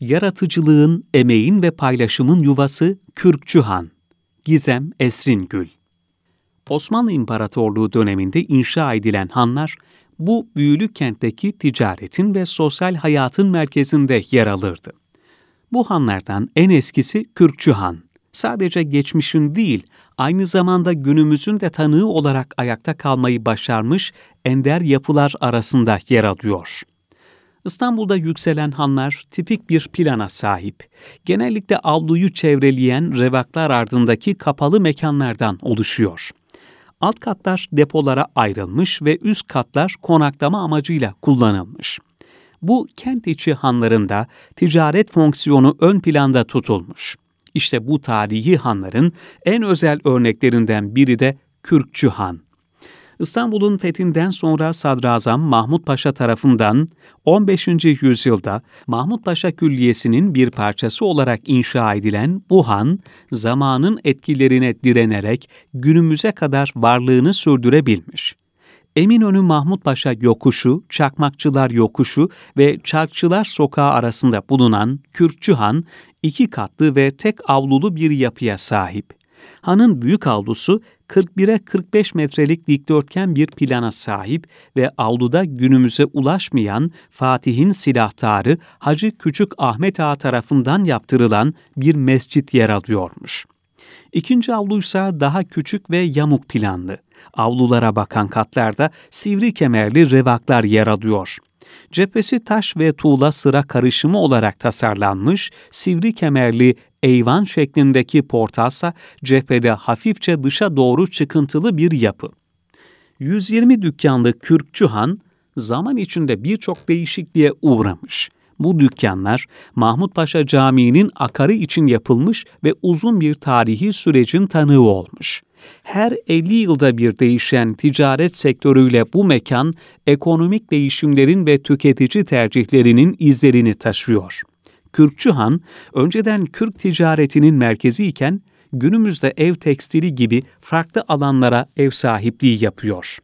Yaratıcılığın, emeğin ve paylaşımın yuvası Kürkçü Han. Gizem Esringül. Osmanlı İmparatorluğu döneminde inşa edilen hanlar, bu büyülü kentteki ticaretin ve sosyal hayatın merkezinde yer alırdı. Bu hanlardan en eskisi Kürkçü. Sadece geçmişin değil, aynı zamanda günümüzün de tanığı olarak ayakta kalmayı başarmış ender yapılar arasında yer alıyor. İstanbul'da yükselen hanlar tipik bir plana sahip. Genellikle avluyu çevreleyen revaklar ardındaki kapalı mekanlardan oluşuyor. Alt katlar depolara ayrılmış ve üst katlar konaklama amacıyla kullanılmış. Bu kent içi hanlarında ticaret fonksiyonu ön planda tutulmuş. İşte bu tarihi hanların en özel örneklerinden biri de Kürkçü Han. İstanbul'un fethinden sonra Sadrazam Mahmut Paşa tarafından 15. yüzyılda Mahmut Paşa Külliyesi'nin bir parçası olarak inşa edilen bu han, zamanın etkilerine direnerek günümüze kadar varlığını sürdürebilmiş. Eminönü Mahmut Paşa yokuşu, Çakmakçılar yokuşu ve Çarkçılar sokağı arasında bulunan Kürkçü Han, iki katlı ve tek avlulu bir yapıya sahip. Hanın büyük avlusu 41'e 45 metrelik dikdörtgen bir plana sahip ve avluda günümüze ulaşmayan Fatih'in silahtarı Hacı Küçük Ahmet Ağa tarafından yaptırılan bir mescit yer alıyormuş. İkinci avluysa daha küçük ve yamuk planlı. Avlulara bakan katlarda sivri kemerli revaklar yer alıyor. Cephesi taş ve tuğla sıra karışımı olarak tasarlanmış, sivri kemerli eyvan şeklindeki portalsa cephede hafifçe dışa doğru çıkıntılı bir yapı. 120 dükkanlı Kürkçü Han zaman içinde birçok değişikliğe uğramış. Bu dükkanlar Mahmut Paşa Camii'nin akarı için yapılmış ve uzun bir tarihi sürecin tanığı olmuş. Her 50 yılda bir değişen ticaret sektörüyle bu mekan ekonomik değişimlerin ve tüketici tercihlerinin izlerini taşıyor. Kürkçü Han, önceden Kürk ticaretinin merkezi iken günümüzde ev tekstili gibi farklı alanlara ev sahipliği yapıyor.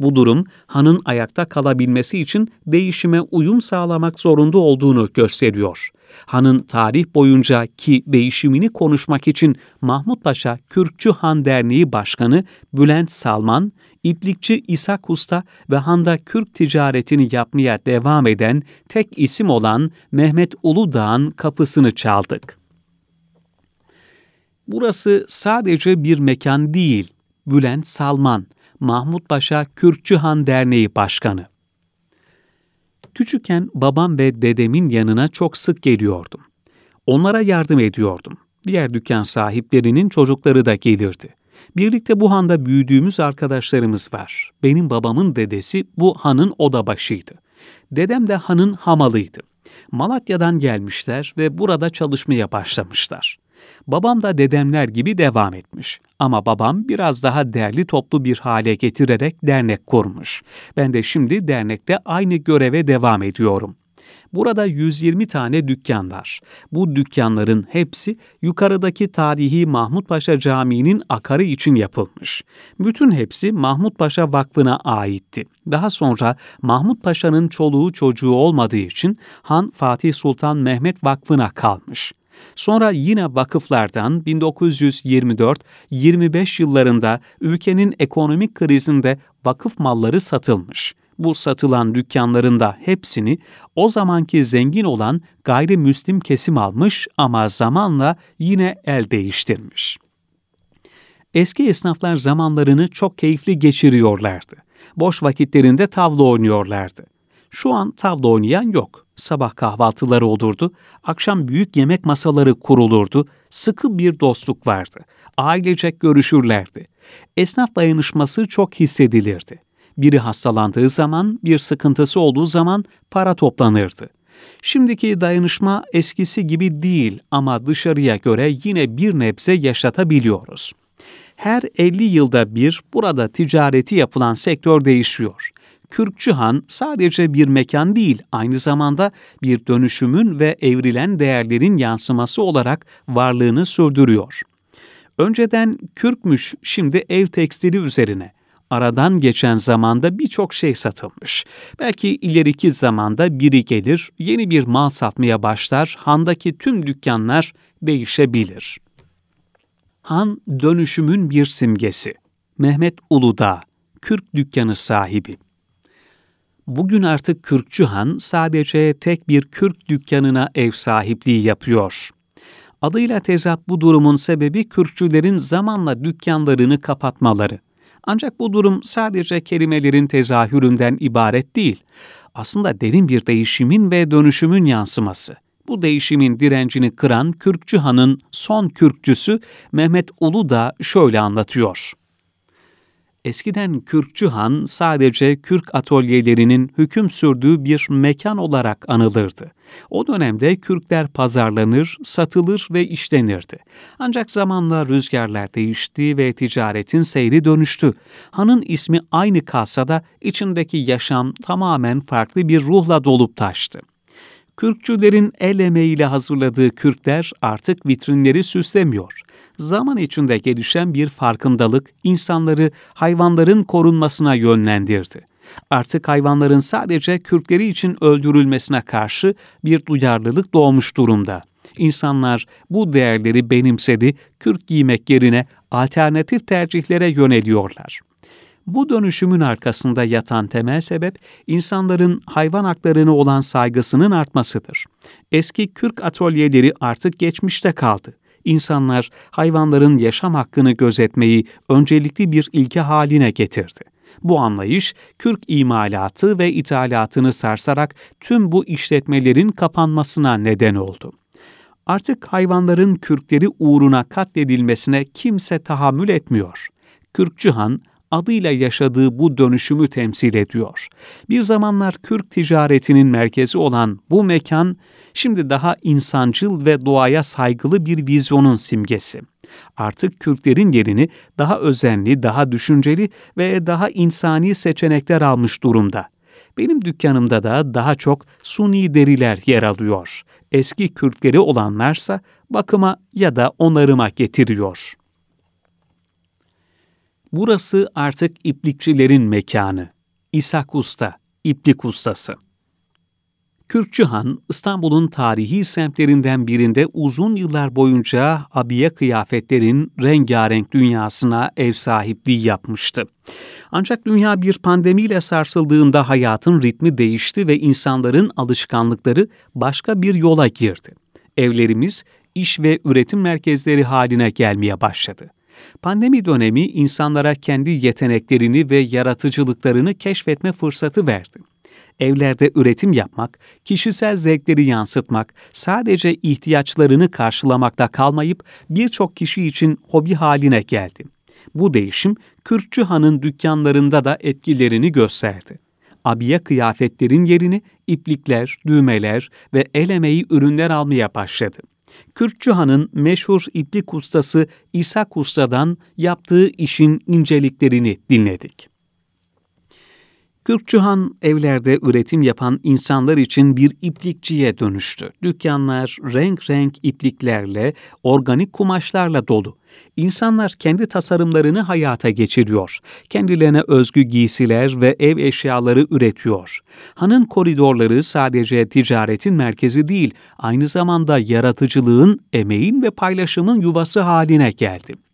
Bu durum hanın ayakta kalabilmesi için değişime uyum sağlamak zorunda olduğunu gösteriyor. Hanın tarih boyunca ki değişimini konuşmak için Mahmut Paşa Kürkçü Han Derneği Başkanı Bülent Salman, İplikçi İshak Usta ve Han'da Kürk ticaretini yapmaya devam eden tek isim olan Mehmet Uludağ'ın kapısını çaldık. Burası sadece bir mekan değil, Bülent Salman, Mahmut Paşa Kürkçü Han Derneği Başkanı. Küçükken babam ve dedemin yanına çok sık geliyordum. Onlara yardım ediyordum. Diğer dükkan sahiplerinin çocukları da gelirdi. Birlikte bu handa büyüdüğümüz arkadaşlarımız var. Benim babamın dedesi bu hanın odabaşıydı. Dedem de hanın hamalıydı. Malatya'dan gelmişler ve burada çalışmaya başlamışlar. Babam da dedemler gibi devam etmiş. Ama babam biraz daha derli toplu bir hale getirerek dernek kurmuş. Ben de şimdi dernekte aynı göreve devam ediyorum. Burada 120 tane dükkan var. Bu dükkanların hepsi yukarıdaki tarihi Mahmut Paşa Camii'nin akarı için yapılmış. Bütün hepsi Mahmut Paşa Vakfı'na aitti. Daha sonra Mahmut Paşa'nın çoluğu çocuğu olmadığı için Han Fatih Sultan Mehmet Vakfı'na kalmış. Sonra yine vakıflardan 1924-25 yıllarında ülkenin ekonomik krizinde vakıf malları satılmış. Bu satılan dükkanların da hepsini o zamanki zengin olan gayrimüslim kesim almış ama zamanla yine el değiştirmiş. Eski esnaflar zamanlarını çok keyifli geçiriyorlardı. Boş vakitlerinde tavla oynuyorlardı. Şu an tavla oynayan yok. Sabah kahvaltıları olurdu, akşam büyük yemek masaları kurulurdu, sıkı bir dostluk vardı. Ailecek görüşürlerdi. Esnaf dayanışması çok hissedilirdi. Biri hastalandığı zaman, bir sıkıntısı olduğu zaman para toplanırdı. Şimdiki dayanışma eskisi gibi değil ama dışarıya göre yine bir nebze yaşatabiliyoruz. Her 50 yılda bir burada ticareti yapılan sektör değişiyor. Kürkçü Han sadece bir mekan değil, aynı zamanda bir dönüşümün ve evrilen değerlerin yansıması olarak varlığını sürdürüyor. Önceden kürkmüş, şimdi ev tekstili üzerine. aradan geçen zamanda birçok şey satılmış. Belki ileriki zamanda biri gelir, yeni bir mal satmaya başlar, handaki tüm dükkanlar değişebilir. Han dönüşümün bir simgesi. Mehmet Uludağ, Kürk dükkanı sahibi. Bugün artık Kürkçü Han sadece tek bir Kürk dükkanına ev sahipliği yapıyor. Adıyla tezat bu durumun sebebi Kürkçülerin zamanla dükkanlarını kapatmaları. Ancak bu durum sadece kelimelerin tezahüründen ibaret değil. Aslında derin bir değişimin ve dönüşümün yansıması. Bu değişimin direncini kıran Kürkçü Han'ın son Kürkçüsü Mehmet Ulu da şöyle anlatıyor. Eskiden Kürkçü Han sadece Kürk atölyelerinin hüküm sürdüğü bir mekan olarak anılırdı. O dönemde Kürkler pazarlanır, satılır ve işlenirdi. Ancak zamanla rüzgarlar değişti ve ticaretin seyri dönüştü. Han'ın ismi aynı kalsa da içindeki yaşam tamamen farklı bir ruhla dolup taştı. Kürkçülerin el emeğiyle hazırladığı kürkler artık vitrinleri süslemiyor. Zaman içinde gelişen bir farkındalık insanları hayvanların korunmasına yönlendirdi. Artık hayvanların sadece kürkleri için öldürülmesine karşı bir duyarlılık doğmuş durumda. İnsanlar bu değerleri benimsedi, kürk giymek yerine alternatif tercihlere yöneliyorlar. Bu dönüşümün arkasında yatan temel sebep insanların hayvan haklarına olan saygısının artmasıdır. Eski kürk atölyeleri artık geçmişte kaldı. İnsanlar hayvanların yaşam hakkını gözetmeyi öncelikli bir ilke haline getirdi. Bu anlayış kürk imalatı ve ithalatını sarsarak tüm bu işletmelerin kapanmasına neden oldu. Artık hayvanların kürkleri uğruna katledilmesine kimse tahammül etmiyor. Kürkçü Han adıyla yaşadığı bu dönüşümü temsil ediyor. Bir zamanlar Kürk ticaretinin merkezi olan bu mekan, şimdi daha insancıl ve doğaya saygılı bir vizyonun simgesi. Artık Kürtlerin yerini daha özenli, daha düşünceli ve daha insani seçenekler almış durumda. Benim dükkanımda da daha çok suni deriler yer alıyor. Eski Kürtleri olanlarsa bakıma ya da onarıma getiriyor. Burası artık iplikçilerin mekanı. İshak Usta, iplik ustası. Kürkçü Han, İstanbul'un tarihi semtlerinden birinde uzun yıllar boyunca abiye kıyafetlerin rengarenk dünyasına ev sahipliği yapmıştı. Ancak dünya bir pandemiyle sarsıldığında hayatın ritmi değişti ve insanların alışkanlıkları başka bir yola girdi. Evlerimiz iş ve üretim merkezleri haline gelmeye başladı. Pandemi dönemi insanlara kendi yeteneklerini ve yaratıcılıklarını keşfetme fırsatı verdi. Evlerde üretim yapmak, kişisel zevkleri yansıtmak, sadece ihtiyaçlarını karşılamakta kalmayıp birçok kişi için hobi haline geldi. Bu değişim Kürkçü Han'ın dükkanlarında da etkilerini gösterdi. Abiye kıyafetlerin yerini iplikler, düğmeler ve el emeği ürünler almaya başladı. Kürkçü Han'ın meşhur iplik ustası İshak Usta'dan yaptığı işin inceliklerini dinledik. Kürkçühan evlerde üretim yapan insanlar için bir iplikçiye dönüştü. Dükkanlar renk renk ipliklerle, organik kumaşlarla dolu. İnsanlar kendi tasarımlarını hayata geçiriyor. Kendilerine özgü giysiler ve ev eşyaları üretiyor. Hanın koridorları sadece ticaretin merkezi değil, aynı zamanda yaratıcılığın, emeğin ve paylaşımın yuvası haline geldi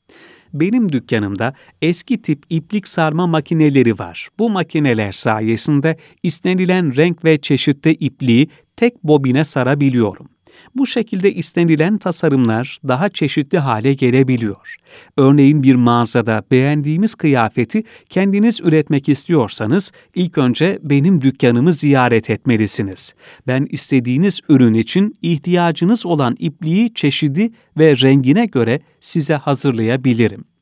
benim dükkanımda eski tip iplik sarma makineleri var. Bu makineler sayesinde istenilen renk ve çeşitte ipliği tek bobine sarabiliyorum. Bu şekilde istenilen tasarımlar daha çeşitli hale gelebiliyor. Örneğin bir mağazada beğendiğimiz kıyafeti kendiniz üretmek istiyorsanız ilk önce benim dükkanımı ziyaret etmelisiniz. Ben istediğiniz ürün için ihtiyacınız olan ipliği çeşidi ve rengine göre size hazırlayabilirim.